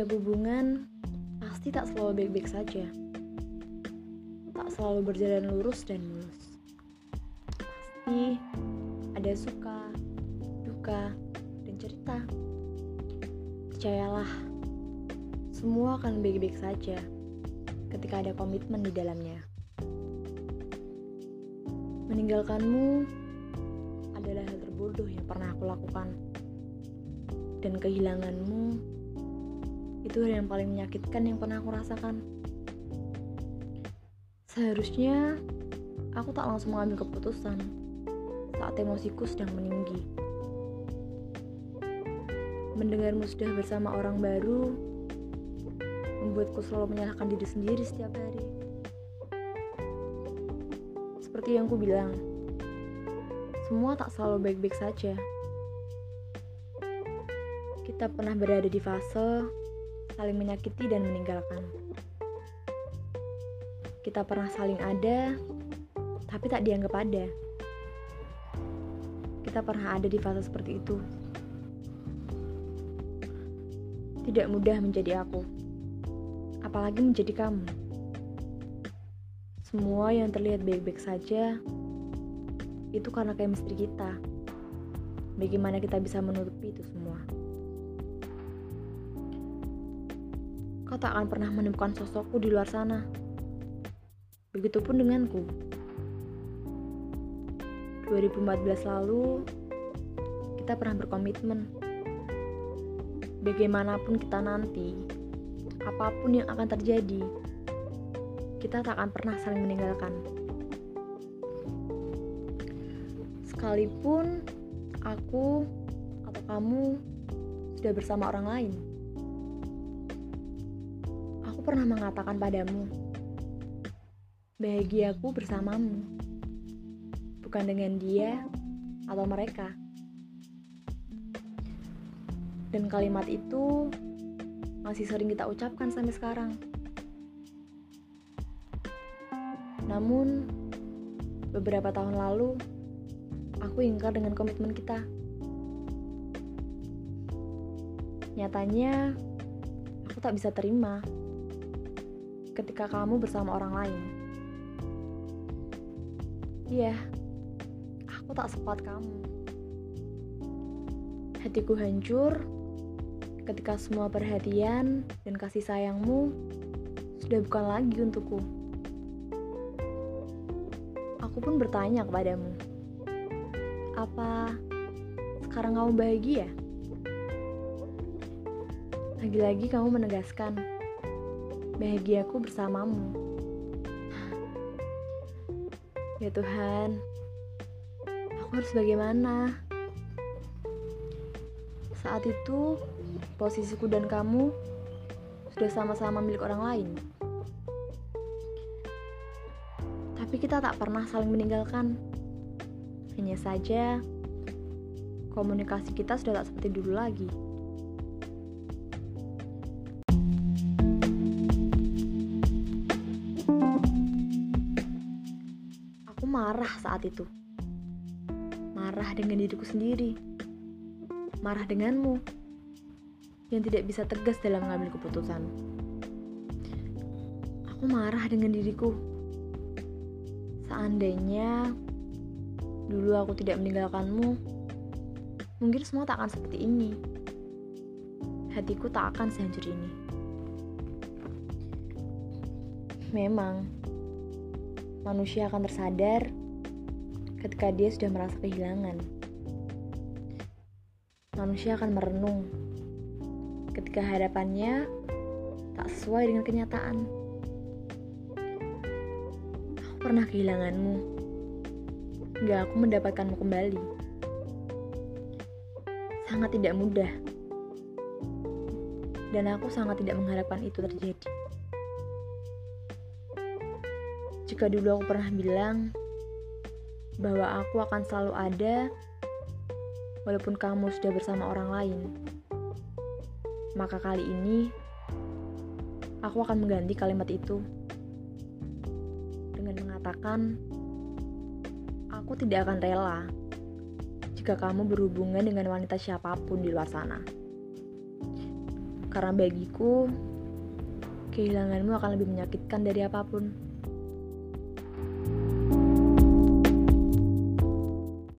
Setiap hubungan pasti tak selalu baik-baik saja. Tak selalu berjalan lurus dan mulus. Pasti ada suka, duka, dan cerita. Percayalah, semua akan baik-baik saja ketika ada komitmen di dalamnya. Meninggalkanmu adalah hal terbodoh yang pernah aku lakukan. Dan kehilanganmu itu yang paling menyakitkan yang pernah aku rasakan. Seharusnya aku tak langsung mengambil keputusan saat emosiku sedang meninggi. Mendengarmu sudah bersama orang baru membuatku selalu menyalahkan diri sendiri setiap hari. Seperti yang ku bilang, semua tak selalu baik-baik saja. Kita pernah berada di fase saling menyakiti dan meninggalkan. Kita pernah saling ada, tapi tak dianggap ada. Kita pernah ada di fase seperti itu. Tidak mudah menjadi aku, apalagi menjadi kamu. Semua yang terlihat baik-baik saja itu karena chemistry kita. Bagaimana kita bisa menutupi itu semua? Tak akan pernah menemukan sosokku di luar sana. Begitupun denganku. 2014 lalu, kita pernah berkomitmen. Bagaimanapun kita nanti, apa pun yang akan terjadi, kita tak akan pernah saling meninggalkan. Sekalipun aku atau kamu sudah bersama orang lain, aku pernah mengatakan padamu, bahagiaku bersamamu, bukan dengan dia atau mereka. Dan kalimat itu masih sering kita ucapkan sampai sekarang. Namun, beberapa tahun lalu, aku ingkar dengan komitmen kita. Nyatanya, aku tak bisa terima ketika kamu bersama orang lain. Iya, aku tak sempat kamu. Hatiku hancur ketika semua perhatian dan kasih sayangmu sudah bukan lagi untukku. Aku pun bertanya kepadamu, apa sekarang kamu bahagia? Lagi-lagi kamu menegaskan, bahagiaku bersamamu. Ya Tuhan, aku harus bagaimana? Saat itu, posisiku dan kamu sudah sama-sama milik orang lain. tapi kita tak pernah saling meninggalkan. Hanya saja, komunikasi kita sudah tak seperti dulu lagi. Marah saat itu. Marah dengan diriku sendiri. Marah denganmu yang tidak bisa tegas dalam mengambil keputusan. Aku marah dengan diriku Seandainya dulu aku tidak meninggalkanmu, mungkin semua tak akan seperti ini. Hatiku tak akan sehancur ini. Memang, manusia akan tersadar ketika dia sudah merasa kehilangan. Manusia akan merenung ketika harapannya tak sesuai dengan kenyataan pernah kehilanganmu, hingga aku mendapatkanmu kembali. Sangat tidak mudah, dan aku sangat tidak mengharapkan itu terjadi. Jika dulu aku pernah bilang bahwa aku akan selalu ada, walaupun kamu sudah bersama orang lain, maka kali ini aku akan mengganti kalimat itu mengatakan, "Aku tidak akan rela jika kamu berhubungan dengan wanita siapa pun di luar sana." Karena bagiku, kehilanganmu akan lebih menyakitkan dari apa pun.